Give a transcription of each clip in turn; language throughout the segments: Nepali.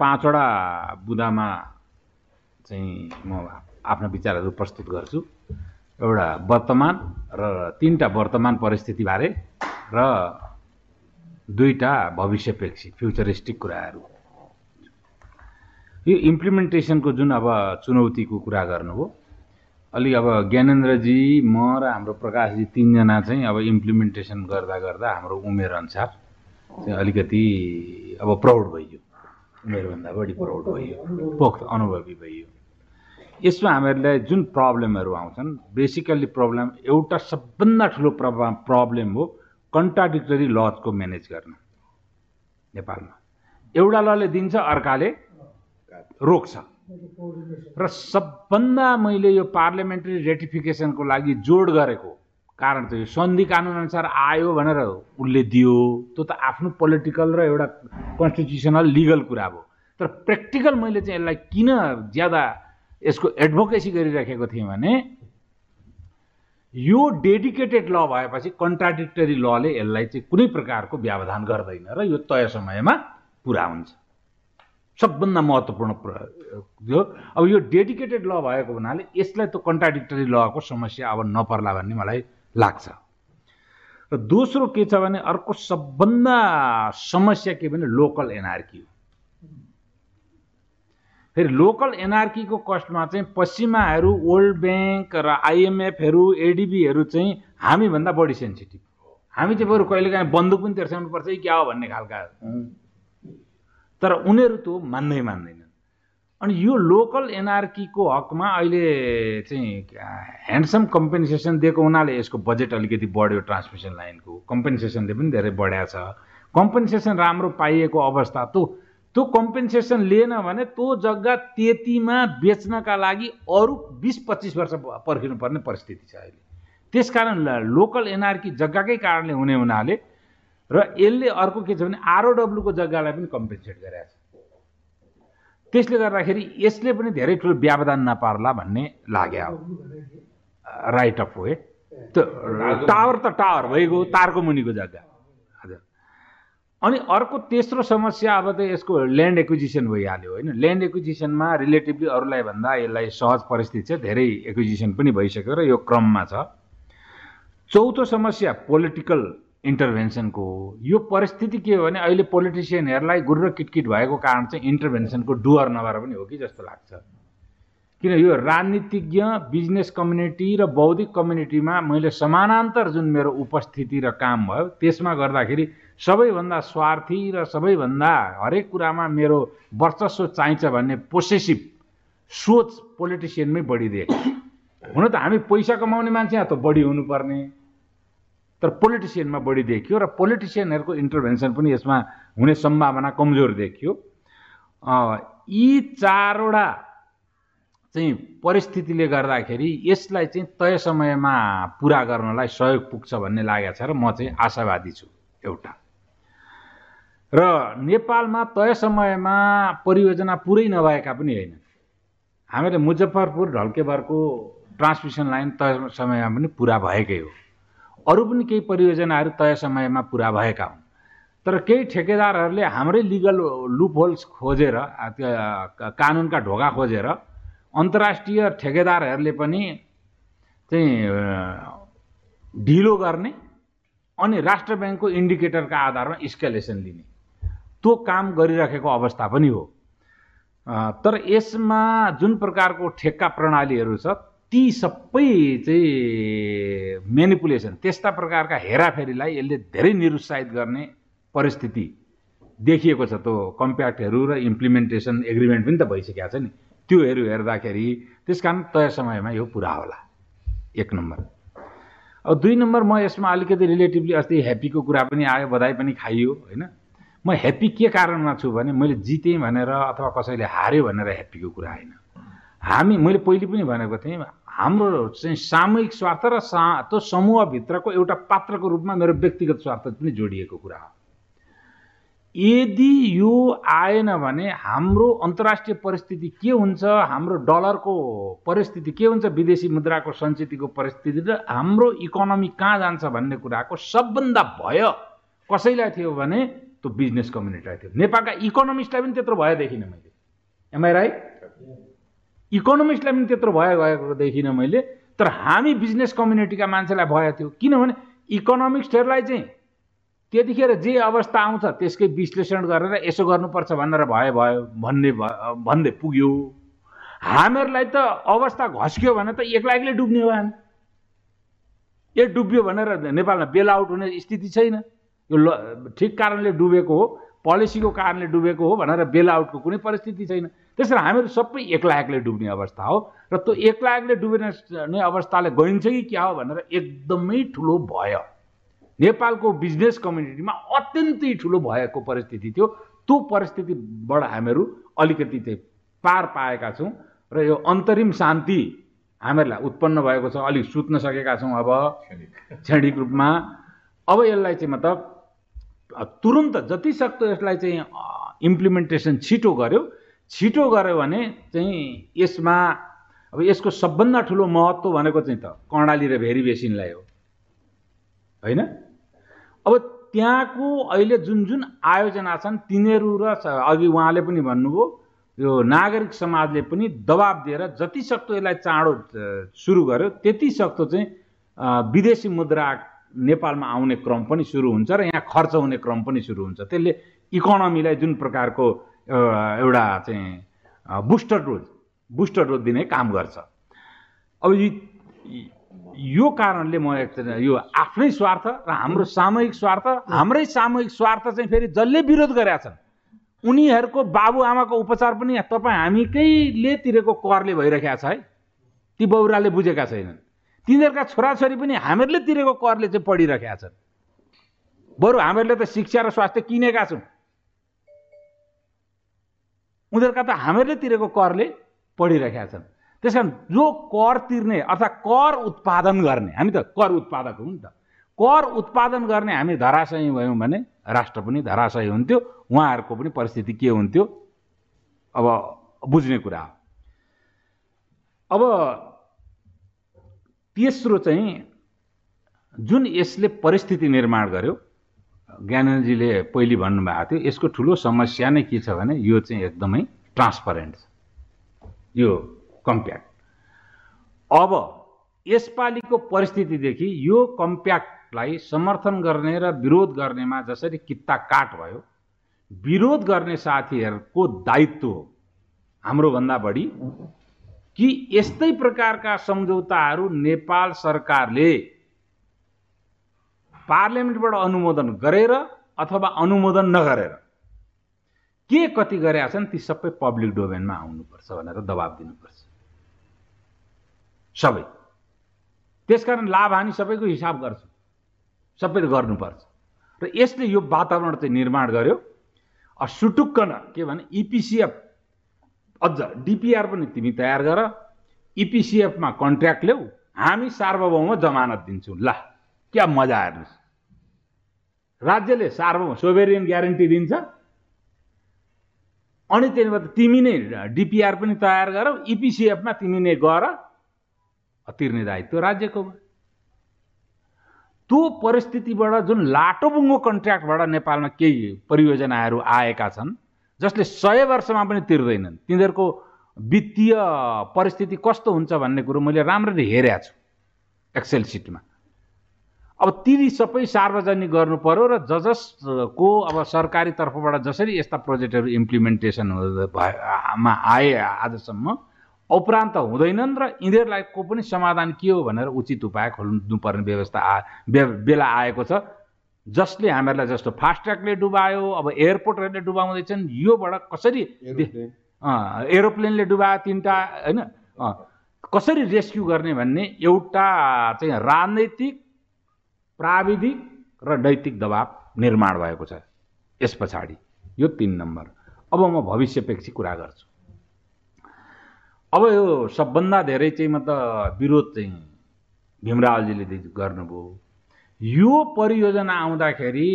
पाँचवटा बुदामा चाहिँ म आफ्ना विचारहरू प्रस्तुत गर्छु। एउटा वर्तमान र तिनवटा वर्तमान परिस्थितिबारे र दुईवटा भविष्यपेक्षी फ्युचरिस्टिक कुराहरू। यो इम्प्लिमेन्टेसनको जुन अब चुनौतीको कुरा गर्नुभयो अलिक अब ज्ञानेन्द्रजी म र हाम्रो प्रकाशजी तिनजना चाहिँ अब इम्प्लिमेन्टेसन गर्दा गर्दा हाम्रो उमेर अनुसार चाहिँ अलिकति अब प्रौढ भइयो। उमेरभन्दा बढी प्रौढ भइयो पोख्त अनुभवी भइयो। यसमा हामीहरूलाई जुन प्रब्लमहरू आउँछन् बेसिकल्ली प्रब्लम एउटा सबभन्दा ठुलो प्रब्लम प्रब्लम हो कन्ट्राडिक्टरी लजको म्यानेज गर्न नेपालमा। एउटा लले दिन्छ अर्काले रोक्छ। र सबभन्दा मैले यो पार्लियामेन्ट्री रेटिफिकेसनको लागि जोड गरेको कारण चाहिँ सन्धि कानुनअनुसार आयो भनेर उसले दियो त्यो त आफ्नो पोलिटिकल र एउटा कन्स्टिट्युसनल लिगल कुरा भयो तर प्र्याक्टिकल मैले चाहिँ यसलाई किन ज्यादा यसको एडभोकेसी गरिराखेको थिएँ भने यो डेडिकेटेड ल भएपछि कन्ट्राडिक्टरी लले यसलाई चाहिँ कुनै प्रकारको व्यवधान गर्दैन र यो तय समयमा पुरा हुन्छ। सबभन्दा महत्त्वपूर्ण यो अब यो डेडिकेटेड ल भएको हुनाले यसलाई त कन्ट्राडिक्टरी लको समस्या अब नपर्ला भन्ने मलाई लाग्छ। र दोस्रो के छ भने अर्को सबभन्दा समस्या के भने लोकल एनआरकी हो। फेरि लोकल एनआरकीको कस्टमा चाहिँ पश्चिमाहरू वर्ल्ड ब्याङ्क र आइएमएफहरू एडिबीहरू चाहिँ हामीभन्दा बढी सेन्सिटिभ हामी चाहिँ बरु कहिलेकाहीँ बन्दुक पनि तेर्साउनु पर्छ क्या हो भन्ने खालका तर उनीहरू त मान्दै मान्दैनन् अनि यो लोकल एनआरकीको हकमा अहिले चाहिँ ह्यान्डसम कम्पेन्सेसन दिएको हुनाले यसको बजेट अलिकति बढ्यो ट्रान्समिसन लाइनको कम्पेन्सेसनले पनि धेरै बढाएको छ। कम्पेन्सेसन राम्रो पाइएको अवस्था। त त्यो कम्पेन्सेसन लिएन भने त्यो जग्गा त्यतिमा बेच्नका लागि अरू बिस पच्चिस वर्ष पर्खिनुपर्ने परिस्थिति छ अहिले। त्यसकारण लोकल एनआरकी जग्गाकै कारणले हुने हुनाले र यसले अर्को के छ भने आरओडब्लुको जग्गालाई पनि कम्पेन्सेट गरेको छ। त्यसले गर्दाखेरि यसले पनि धेरै ठुलो व्यवधान नपार्ला भन्ने लाग्यो। राइट अफ वे त्यो टावर त टावर भइगयो तारको मुनिको जग्गा। हजुर। अनि अर्को तेस्रो समस्या अब त यसको ल्यान्ड एक्विजिसन भइहाल्यो होइन? ल्यान्ड एक्विजिसनमा रिलेटिभली अरूलाई भन्दा यसलाई सहज परिस्थिति छ धेरै एक्विजिसन पनि भइसक्यो र यो क्रममा छ। चौथो समस्या पोलिटिकल इन्टरभेन्सनको हो यो परिस्थिति के हो भने अहिले पोलिटिसियनहरूलाई गुर्र किटकिट भएको कारण चाहिँ इन्टरभेन्सनको डुवर नभएर पनि हो कि जस्तो लाग्छ। किन यो राजनीतिज्ञ बिजनेस कम्युनिटी र बौद्धिक कम्युनिटीमा मैले समानान्तर जुन मेरो उपस्थिति र काम भयो त्यसमा गर्दाखेरि सबैभन्दा स्वार्थी र सबैभन्दा हरेक कुरामा मेरो वर्चस्व चाहिन्छ भन्ने पोसेसिभ सोच पोलिटिसियनमै बढी देख्छ हुन त हामी पैसा कमाउने मान्छे त बढी हुनुपर्ने। तर पोलिटिसियनमा बढी देखियो र पोलिटिसियनहरूको इन्टरभेन्सन पनि यसमा हुने सम्भावना कमजोर देखियो। यी चारवटा चाहिँ परिस्थितिले गर्दाखेरि यसलाई चाहिँ तय समयमा पुरा गर्नलाई सहयोग पुग्छ भन्ने लागेको छ र म चाहिँ आशावादी छु एउटा। र नेपालमा तय समयमा परियोजना पुरै नभएका पनि होइन। हामीले मुजफ्फरपुर ढल्केबरको ट्रान्समिसन लाइन तय समयमा पनि पुरा भएकै हो। अरू पनि केही परियोजनाहरू तय समयमा पुरा भएका हुन्। तर केही ठेकेदारहरूले हाम्रै लिगल लुप होल्स खोजेर कानुनका ढोका खोजेर अन्तर्राष्ट्रिय ठेकेदारहरूले पनि चाहिँ ढिलो गर्ने अनि राष्ट्र ब्याङ्कको इन्डिकेटरका आधारमा स्केलेसन लिने। त्यो काम गरिराखेको अवस्था पनि हो। तर यसमा जुन प्रकारको ठेक्का प्रणालीहरू छ ती सबै चाहिँ मेनिपुलेसन त्यस्ता प्रकारका हेराफेरीलाई यसले धेरै निरुत्साहित गर्ने परिस्थिति देखिएको छ। त्यो कम्प्याक्टहरू र इम्प्लिमेन्टेसन एग्रिमेन्ट पनि त भइसकेको छ नि। त्योहरू हेर्दाखेरि त्यस कारण तय समयमा यो पुरा होला। एक नम्बर। अब दुई नम्बर म यसमा अलिकति रिलेटिभली अस्ति ह्याप्पीको कुरा पनि आयो बधाई पनि खाइयो होइन? म ह्याप्पी के कारणमा छु भने मैले जितेँ भनेर अथवा कसैले हार्यो भनेर ह्याप्पीको कुरा होइन। हामी मैले पहिले पनि भनेको थिएँ हाम्रो चाहिँ सामूहिक स्वार्थ र सा त्यो समूहभित्रको एउटा पात्रको रूपमा मेरो व्यक्तिगत स्वार्थ पनि जोडिएको कुरा हो। यदि यो आएन भने हाम्रो अन्तर्राष्ट्रिय परिस्थिति के हुन्छ हाम्रो डलरको परिस्थिति के हुन्छ विदेशी मुद्राको सञ्चितको परिस्थिति र हाम्रो इकोनोमी कहाँ जान्छ भन्ने कुराको सबभन्दा भय कसैलाई थियो भने त्यो बिजनेस कम्युनिटीलाई थियो। नेपालका इकोनोमिस्टलाई पनि त्यत्रो भयो देखिनँ मैले। एमआई राइट इकोनोमिस्टलाई पनि त्यत्रो भयो गएको देखिनँ मैले तर हामी बिजनेस कम्युनिटीका मान्छेलाई भएको थियो किनभने इकोनोमिक्सहरूलाई चाहिँ त्यतिखेर जे अवस्था आउँछ त्यसकै विश्लेषण गरेर यसो गर्नुपर्छ भनेर भयो भयो भन्ने भन्दै पुग्यो। हामीहरूलाई त अवस्था घस्क्यो भने त एक्लै एक्लै डुब्ने हो हामी। ए डुब्यो भनेर नेपालमा बेल आउट हुने स्थिति छैन। यो ल ठिक कारणले डुबेको हो पोलिसीको कारणले डुबेको हो भनेर बेल आउटको कुनै परिस्थिति छैन। त्यसरी हामीहरू सबै एक्ला एक्लै डुब्ने अवस्था हो। र त्यो एक्ला एक्लै डुब्ने अवस्थाले गइन्छ कि क्या हो भनेर एकदमै ठुलो भयो। नेपालको बिजनेस कम्युनिटीमा अत्यन्तै ठुलो भएको परिस्थिति थियो। त्यो परिस्थितिबाट हामीहरू अलिकति चाहिँ पार पाएका छौँ र यो अन्तरिम शान्ति हामीहरूलाई उत्पन्न भएको छ अलिक सुत्न सकेका छौँ अब क्षणिक रूपमा। अब यसलाई चाहिँ मतलब तुरुन्त जति सक्दो यसलाई चाहिँ इम्प्लिमेन्टेसन छिटो गर्यो छिटो गऱ्यो भने चाहिँ यसमा अब यसको सबभन्दा ठुलो महत्त्व भनेको चाहिँ त कर्णाली र भेरी बेसिनलाई हो। होइन? अब त्यहाँको अहिले जुन जुन आयोजना छन् तिनीहरू र अघि उहाँले पनि भन्नुभयो यो नागरिक समाजले पनि दबाब दिएर जति सक्दो यसलाई चाँडो सुरु गर्यो त्यति सक्दो चाहिँ विदेशी मुद्रा नेपालमा आउने क्रम पनि सुरु हुन्छ र यहाँ खर्च हुने क्रम पनि सुरु हुन्छ। त्यसले इकोनोमीलाई जुन प्रकारको एउटा चाहिँ बुस्टर डोज बुस्टर डोज दिने काम गर्छ। अब यो कारणले म एक यो आफ्नै स्वार्थ र हाम्रो सामूहिक स्वार्थ हाम्रै सामूहिक स्वार्थ चाहिँ फेरि जसले विरोध गरेका छन् उनीहरूको बाबुआमाको उपचार पनि तपाईँ हामीकैले तिरेको करले भइरहेको छ है। ती बौराले बुझेका छैनन्। तिनीहरूका छोराछोरी पनि हामीहरूले तिरेको करले चाहिँ पढिरहेका छन्। बरु हामीहरूले त शिक्षा र स्वास्थ्य किनेका छौँ। उनीहरूका त हामीहरूले तिरेको करले पढिरहेका छन्। त्यस कारण जो कर तिर्ने अर्थात् कर उत्पादन गर्ने हामी त कर उत्पादक हौँ नि त। कर उत्पादन गर्ने हामी धराशयी भयौँ भने राष्ट्र पनि धराशयी हुन्थ्यो उहाँहरूको पनि परिस्थिति के हुन्थ्यो? अब बुझ्ने कुरा हो। अब तेस्रो चाहिँ जुन यसले परिस्थिति निर्माण गर्यो ज्ञानजीले पहिले भन्नुभएको थियो यसको ठुलो समस्या नै के छ भने यो चाहिँ एकदमै ट्रान्सपरेन्ट छ। यो कम्प्याक्ट अब यसपालिको परिस्थितिदेखि यो कम्प्याक्टलाई समर्थन गर्ने र विरोध गर्नेमा जसरी कित्ता काट भयो विरोध गर्ने साथीहरूको दायित्व हो। हाम्रोभन्दा बढी कि यस्तै प्रकारका सम्झौताहरू नेपाल सरकारले पार्लियामेन्टबाट अनुमोदन गरेर अथवा अनुमोदन नगरेर के कति गरेका छन् ती सबै पब्लिक डोमेनमा आउनुपर्छ भनेर दबाब दिनुपर्छ। सबै। त्यसकारण लाभ हानि सबैको हिसाब गर्छु। सबैले गर्नुपर्छ। र यसले यो वातावरण चाहिँ निर्माण गर्यो। सुटुक्कन के भने इपिसिएफ अझ डिपिआर पनि तिमी तयार गर। इपिसिएफमा कन्ट्र्याक्ट ल्याऊ हामी सार्वभौम जमानत दिन्छौँ। ल क्या मजा हेर्नुहोस् राज्यले सार्वभौम सोभेरियन ग्यारेन्टी दिन्छ। अनि त्यहाँबाट तिमी नै डिपिआर पनि तयार गर इपिसिएफमा तिमी नै गर तिर्ने दायित्व राज्यको भयो। त्यो परिस्थितिबाट जुन लाटोबुङ्गो कन्ट्र्याक्टबाट नेपालमा केही परियोजनाहरू आएका छन् जसले सय वर्षमा पनि तिर्दैनन् तिनीहरूको वित्तीय परिस्थिति कस्तो हुन्छ भन्ने कुरो मैले राम्ररी हेरेको छु एक्सेल सिटमा अब ती सबै सार्वजनिक गर्नु पर्यो र ज जसको अब सरकारी तर्फबाट जसरी यस्ता प्रोजेक्टहरू इम्प्लिमेन्टेसन मा आए आजसम्म उपरान्त हुँदैनन् र यिनीहरूलाई को पनि समाधान के हो भनेर उचित उपाय खोल्नुपर्ने व्यवस्था आ बेला आएको छ। जसले हामीहरूलाई जस्तो फास्ट्यागले डुबायो अब एयरपोर्टहरूले डुबाउँदैछन् योबाट कसरी एरोप्लेनले डुबायो तिनवटा होइन? कसरी रेस्क्यु गर्ने भन्ने एउटा चाहिँ राजनैतिक प्राविधिक र नैतिक दबाव निर्माण भएको छ। यस पछाडि यो तिन नम्बर। अब म भविष्यपेक्षी कुरा गर्छु। अब यो सबभन्दा धेरै चाहिँ म त विरोध चाहिँ भीमरावजीले गर्नुभयो। यो परियोजना आउँदाखेरि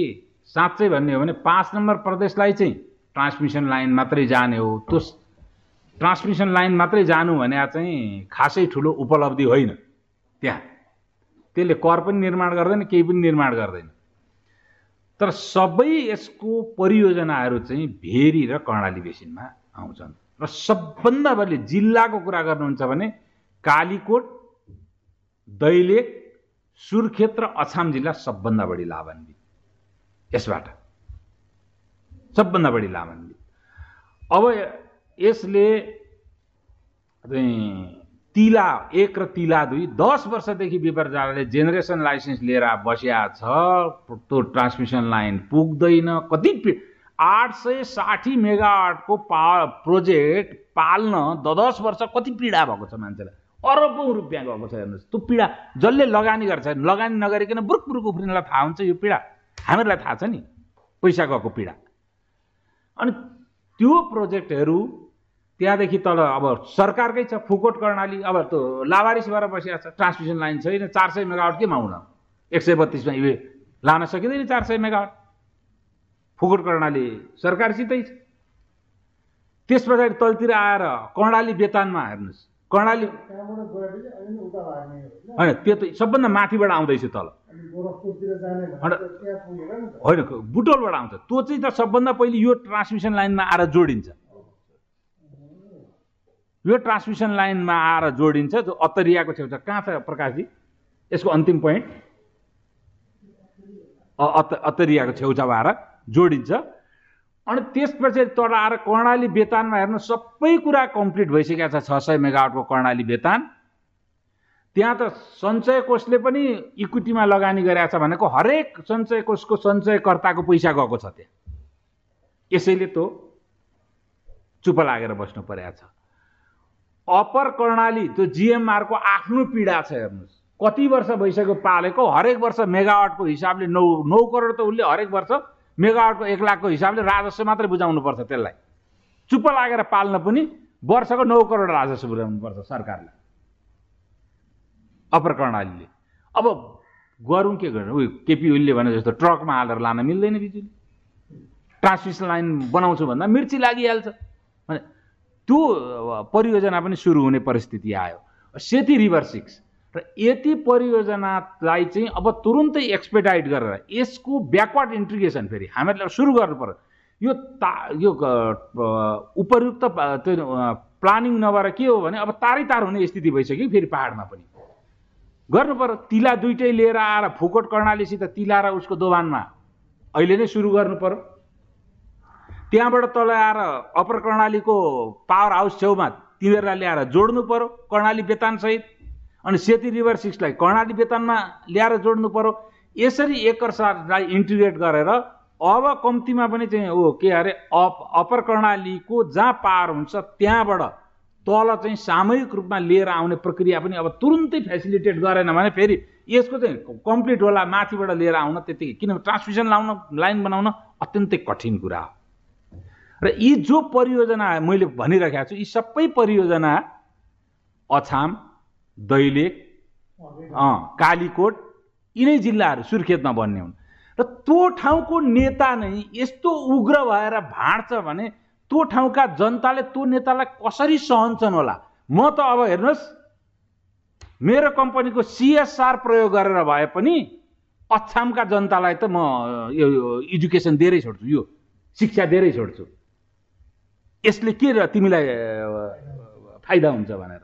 साँच्चै भन्ने हो भने पाँच नम्बर प्रदेशलाई चाहिँ ट्रान्समिसन लाइन मात्रै जाने हो। त्यो ट्रान्समिसन लाइन मात्रै जानु भने चाहिँ खासै ठुलो उपलब्धि होइन। त्यहाँ। त्यसले कर पनि निर्माण गर्दैन केही पनि निर्माण गर्दैन। तर सबै यसको परियोजनाहरू चाहिँ भेरी र कर्णाली बेसिनमा आउँछन्। र सबभन्दा बढी जिल्लाको कुरा गर्नुहुन्छ भने कालीकोट दैलेख सुर्खेत र अछाम जिल्ला सबभन्दा बढी लाभान्वित। यसबाट सबभन्दा बढी लाभान्वित। अब यसले तिला एक र तिला दुई दस वर्षदेखि विपरजाले जेनेरेसन लाइसेन्स लिएर बसिया छ त्यो ट्रान्समिसन लाइन पुग्दैन। कति आठ सय साठी मेगावाटको पा प्रोजेक्ट पाल्न द दस वर्ष कति पीडा भएको छ मान्छेलाई? अरबौँ रुपियाँ गएको छ हेर्नुहोस्। त्यो पीडा जसले लगानी गर्छ लगानी नगरिकन बुरुक बुरुक उफ्रिनलाई थाहा हुन्छ यो पीडा? हामीहरूलाई थाहा छ नि पैसा गएको पीडा। अनि त्यो प्रोजेक्टहरू त्यहाँदेखि तल अब सरकारकै छ फुकोट कर्णाली अब त्यो लावारिस भएर बसिरहेको छ ट्रान्समिसन लाइन छैन चार सय मेगावट केमा हुन? एक सय बत्तिसमा यो लान सकिँदैन चार सय मेगावट। फुकोट कर्णाली सरकारसितै छ। त्यस पछाडि तलतिर आएर कर्णाली बेतानमा हेर्नुहोस्। कर्णाली होइन त्यो त सबभन्दा माथिबाट आउँदैछ तल। होइन बुटोलबाट आउँछ। त्यो चाहिँ त सबभन्दा पहिले यो ट्रान्समिसन लाइनमा आएर जोडिन्छ। यो ट्रान्समिसन लाइनमा आएर जोडिन्छ जो अत्तरियाको छेउछाउ कहाँ छ प्रकाशजी? यसको अन्तिम पोइन्ट अत अत्तरियाको छेउछाउ आएर जोडिन्छ। अनि त्यसपछि आएर कर्णाली बेतानमा हेर्नु सबै कुरा कम्प्लिट भइसकेको छ छ सय मेगावटको कर्णाली बेतान। त्यहाँ त सञ्चय कोषले पनि इक्विटीमा लगानी गरेका छ भनेको हरेक सञ्चय कोषको सञ्चयकर्ताको पैसा गएको छ त्यहाँ। यसैले त्यो चुप लागेर बस्नु परेको छ। अप्पर कर्णाली त्यो जिएमआरको आफ्नो पीडा छ हेर्नुहोस्। कति वर्ष भइसक्यो पालेको? हरेक वर्ष मेगावाटको हिसाबले नौ नौ करोड त उसले हरेक वर्ष मेगावाटको एक लाखको हिसाबले राजस्व मात्रै बुझाउनुपर्छ त्यसलाई। चुप्प लागेर पाल्न पनि वर्षको नौ करोड राजस्व बुझाउनुपर्छ सरकारले। अप्पर कर्णालीले। अब गरौँ के गर्नु? उयो केपी ओलीले भने जस्तो ट्रकमा हालेर लान मिल्दैन बिजुली। ट्रान्समिसन लाइन बनाउँछु भन्दा मिर्ची लागिहाल्छ। त्यो परियोजना पनि सुरु हुने परिस्थिति आयो। Seti river six. र यति परियोजनालाई चाहिँ अब तुरुन्तै एक्सपेडाइट गरेर यसको ब्याकवर्ड इन्ट्रिगेसन फेरि हामीहरूले सुरु गर्नु यो ता यो उपयुक्त त्यो प्लानिङ नभएर के हो भने अब तारै तार हुने स्थिति भइसक्यो फेरि पाहाडमा पनि। गर्नु पर्यो तिला दुइटै लिएर आएर फुकोट कर्णालीसित तिला र उसको दोभानमा। अहिले नै सुरु गर्नु पर्यो। त्यहाँबाट तल आएर अप्पर कर्णालीको पावर हाउस छेउमा तिनीहरूलाई ल्याएर जोड्नु पर्यो कर्णाली बेतानसहित अनि सेती रिभर सिक्सलाई कर्णाली बेतानमा ल्याएर जोड्नु पर्यो। यसरी एकर्सालाई इन्टिग्रेट गरेर अब कम्तीमा पनि चाहिँ ओ के अरे अप अप्पर कर्णालीको जहाँ पावर हुन्छ त्यहाँबाट तल चाहिँ सामूहिक रूपमा लिएर आउने प्रक्रिया पनि अब तुरुन्तै फेसिलिटेट गरेन भने फेरि यसको चाहिँ कम्प्लिट होला माथिबाट लिएर आउन त्यतिकै। किनभने ट्रान्समिसन लाउन लाइन बनाउन अत्यन्तै कठिन कुरा हो। र यी जो परियोजना मैले भनिरहेको छु यी सबै परियोजना अछाम दैलेख कालीकोट यिनै जिल्लाहरू सुर्खेतमा बन्ने हुन्। र त्यो ठाउँको नेता नै यस्तो उग्र भएर भाँड्छ भने त्यो ठाउँका जनताले त्यो नेतालाई कसरी सहन्छन् होला? म त अब हेर्नुहोस् मेरो कम्पनीको सिएसआर प्रयोग गरेर भए पनि अछामका जनतालाई त म यो एजुकेसन दिएरै छोड्छु यो शिक्षा दिएरै छोड्छु। यसले के र तिमीलाई फाइदा हुन्छ भनेर?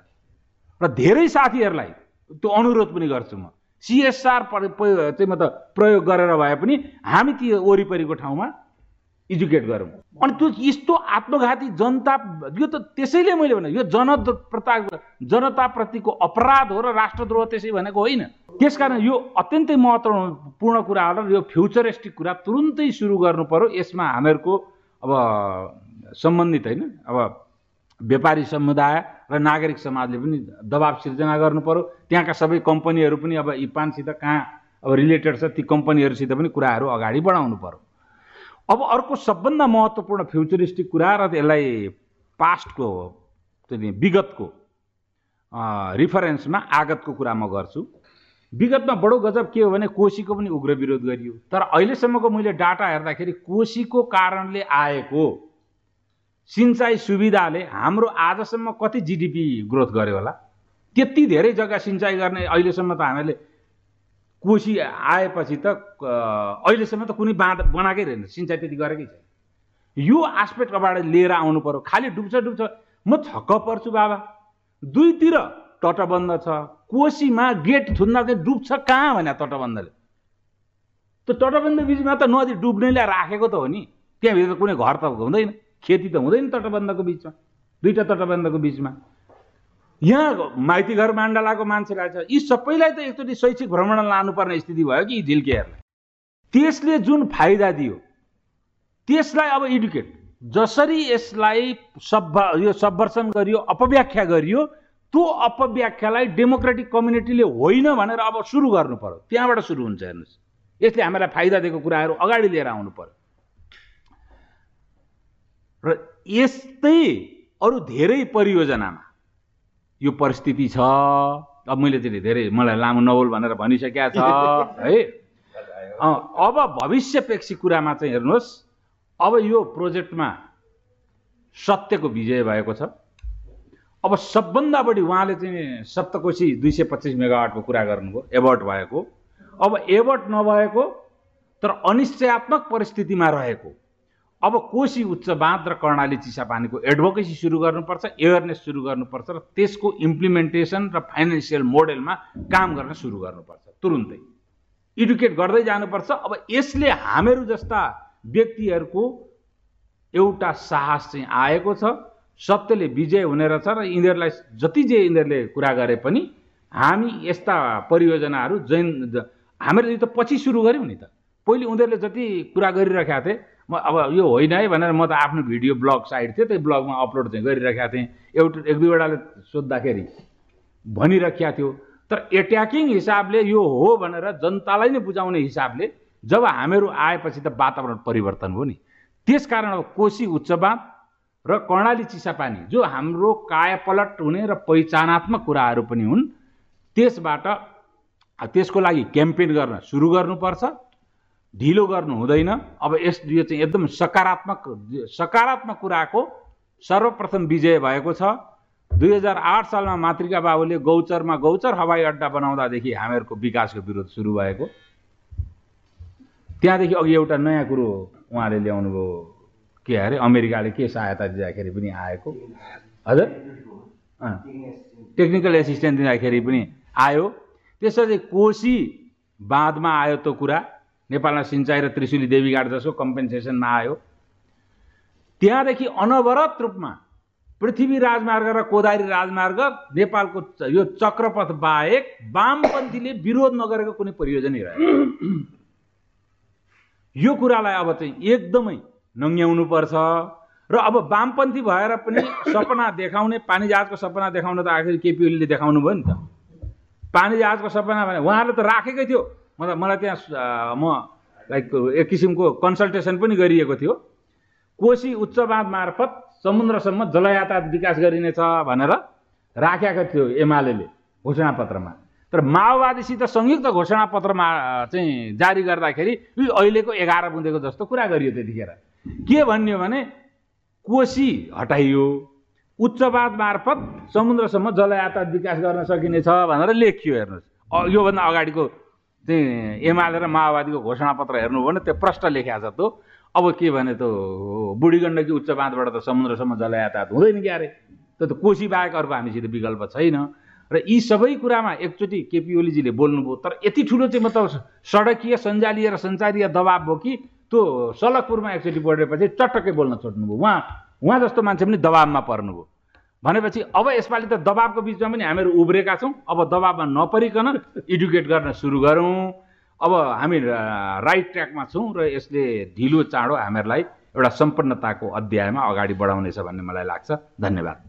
र धेरै साथीहरूलाई त्यो अनुरोध पनि गर्छु म। सिएसआर चाहिँ म त प्रयोग गरेर भए पनि हामी ती वरिपरिको ठाउँमा एजुकेट गरौँ। अनि त्यो यस्तो आत्मघाती जनता यो त त्यसैले मैले भने यो जनता जनताप्रतिको अपराध हो र राष्ट्रद्रोह त्यसै भनेको होइन। त्यसकारण यो अत्यन्तै महत्त्वपूर्ण कुरा हो र यो फ्युचरिस्टिक कुरा तुरुन्तै सुरु गर्नु पर्यो। यसमा हामीहरूको अब सम्बन्धित होइन। अब व्यापारी समुदाय र नागरिक समाजले पनि दबाब सिर्जना गर्नु पर्यो। त्यहाँका सबै कम्पनीहरू पनि अब इपानसित कहाँ अब रिलेटेड छ ती कम्पनीहरूसित पनि कुराहरू अगाडि बढाउनु पर्यो। अब अर्को सबभन्दा महत्त्वपूर्ण फ्युचरिस्टिक कुरा र यसलाई पास्टको विगतको रिफरेन्समा आगतको कुरा म गर्छु। विगतमा बडो गजब के हो भने कोसीको पनि उग्र विरोध गरियो। तर अहिलेसम्मको मैले डाटा हेर्दाखेरि कोसीको कारणले आएको सिँचाइ सुविधाले हाम्रो आजसम्म कति जिडिपी ग्रोथ गर्यो होला? त्यति धेरै जग्गा सिँचाइ गर्ने अहिलेसम्म त हामीले कोसी आएपछि त अहिलेसम्म त कुनै बाँध बनाएकै रहेन। सिँचाइ त्यति गरेकै छैन। यो आस्पेक्टबाट लिएर आउनु पर्यो। खालि डुब्छ डुब्छ। म छक्क पर्छु बाबा। दुईतिर तटबन्ध छ। कोसीमा गेट थुन्दा चाहिँ डुब्छ कहाँ भने तटबन्धले? त्यो तटबन्ध बिचमा त नदी डुब्नेले राखेको त हो नि। त्यहाँभित्र कुनै घर त हुँदैन। खेती त हुँदैन तटबन्धको बिचमा। दुईवटा तटबन्धको बिचमा। यहाँ माइती घर माण्डलाको मान्छेलाई छ यी सबैलाई त एकचोटि शैक्षिक भ्रमण लानुपर्ने स्थिति भयो कि झिल्केहरूलाई। त्यसले जुन फाइदा दियो त्यसलाई अब एडुकेट। जसरी यसलाई सब यो सबवर्सन गरियो अपव्याख्या गरियो त्यो अपव्याख्यालाई डेमोक्रेटिक कम्युनिटीले होइन भनेर अब सुरु गर्नु पर्यो। त्यहाँबाट सुरु हुन्छ हेर्नुहोस्। यसले हामीलाई फाइदा दिएको कुराहरू अगाडि लिएर आउनु पर्यो। र यस्तै अरू धेरै परियोजनामा यो परिस्थिति छ। अब मैले चाहिँ धेरै मलाई लामो नवल भनेर भनिसकेका छ है? अब भविष्यपेक्षी कुरामा चाहिँ हेर्नुहोस् अब यो प्रोजेक्टमा सत्यको विजय भएको छ। अब सबभन्दा बढी उहाँले चाहिँ सप्तकोशी दुई सय पच्चिस मेगावाटको कुरा गर्नुभयो एभर्ट भएको। अब एभर्ट नभएको तर अनिश्चयात्मक परिस्थितिमा रहेको। अब कोशी उच्च बाँध र कर्णाली चिसापानीको एडभोकेसी सुरु गर्नुपर्छ एवेरनेस सुरु गर्नुपर्छ र त्यसको इम्प्लिमेन्टेसन र फाइनेन्सियल मोडेलमा काम गर्न सुरु गर्नुपर्छ तुरुन्तै। एडुकेट गर्दै जानुपर्छ। अब यसले हामीहरू जस्ता व्यक्तिहरूको एउटा साहस चाहिँ आएको छ सत्यले विजय हुने रहेछ र यिनीहरूलाई जति जे यिनीहरूले कुरा गरे पनि हामी यस्ता परियोजनाहरू जैन हामीहरूले त पछि सुरु गऱ्यौँ नि त। पहिले उनीहरूले जति कुरा गरिरहेका थिए म अब यो होइन है भनेर म त आफ्नो भिडियो ब्लग साइड थिएँ त्यही ब्लगमा अपलोड चाहिँ गरिरहेका थिएँ। एउटा एक दुईवटाले सोद्धाखेरि भनिराखेका थियो। तर एट्याकिङ हिसाबले यो हो भनेर जनतालाई नै बुझाउने हिसाबले जब हामीहरू आएपछि त वातावरण परिवर्तन हो नि। त्यसकारण अब कोसी उच्च र कर्णाली चिसापानी जो हाम्रो कायापलट हुने र पहिचानात्मक कुराहरू पनि हुन् त्यसबाट त्यसको लागि क्याम्पेन गर्न सुरु गर्नुपर्छ। ढिलो गर्नु हुँदैन। अब यस यो चाहिँ एकदम सकारात्मक सकारात्मक कुराको सर्वप्रथम विजय भएको छ। दुई हजार आठ सालमा मातृका बाबुले गौचरमा गौचर हवाई अड्डा बनाउँदादेखि हामीहरूको विकासको विरोध सुरु भएको। त्यहाँदेखि अघि एउटा नयाँ कुरो उहाँले ल्याउनु भयो। के अरे अमेरिकाले के सहायता दिँदाखेरि पनि आएको। हजुर? टेक्निकल एसिस्टेन्ट दिँदाखेरि पनि आयो। त्यसपछि कोशी बाँधमा आयो त्यो कुरा। नेपालमा सिँचाइ र त्रिशुली देवीघाट जसो कम्पेन्सेसनमा आयो त्यहाँदेखि अनवरत रूपमा पृथ्वी राजमार्ग र कोदारी राजमार्ग नेपालको यो चक्रपथ बाहेक वामपन्थीले विरोध नगरेको कुनै परियोजनै रह्यो यो कुरालाई अब चाहिँ एकदमै नङ्ग्याउनु पर्छ र अब वामपन्थी भएर पनि सपना देखाउने पानी जहाजको सपना देखाउन त आखिर केपी ओलीले देखाउनु भयो नि त। पानी जहाजको सपना भने उहाँहरूले त राखेकै थियो। मतलब मलाई त्यहाँ म लाइक एक किसिमको कन्सल्टेसन पनि गरिएको थियो। कोशी उच्च बाँध मार्फत समुद्रसम्म जलयातायात विकास गरिनेछ भनेर राखेको थियो एमाले घोषणापत्रमा। तर माओवादीसित संयुक्त घोषणापत्रमा चाहिँ जारी गर्दाखेरि अहिलेको एघार बुँदेको जस्तो कुरा गरियो त्यतिखेर। के भन्यो भने कोसी हटाइयो उच्चवाद मार्फत समुद्रसम्म जलयातायात विकास गर्न सकिनेछ भनेर लेखियो हेर्नुहोस्। योभन्दा अगाडिको चाहिँ एमाले र माओवादीको घोषणापत्र हेर्नु भने त्यो प्रष्ट लेखिएको छ त। अब के भने त बुढी गण्डकी उच्च बाँधबाट त समुद्रसम्म जलयातायात हुँदैन क्यारे त्यो त कोसी बाहेक अर्को हामीसित विकल्प छैन। र यी सबै कुरामा एकचोटि केपी ओलीजीले बोल्नुभयो तर यति ठुलो चाहिँ मतलब सडकीय सञ्जालीय र सञ्चारीय दबाब भयो कि त्यो सलकपुरमा एकचोटि बढेपछि चटक्कै बोल्न छोड्नुभयो। उहाँ उहाँ जस्तो मान्छे पनि दबाबमा पर्नुभयो। भनेपछि अब यसपालि त दबाबको बिचमा पनि हामीहरू उब्रेका छौँ। अब दबाबमा नपरिकन एडुकेट गर्न सुरु गरौँ। अब हामी राइट ट्र्याकमा छौँ र यसले ढिलो चाँडो हामीहरूलाई एउटा सम्पन्नताको अध्यायमा अगाडि बढाउनेछ भन्ने मलाई लाग्छ। धन्यवाद।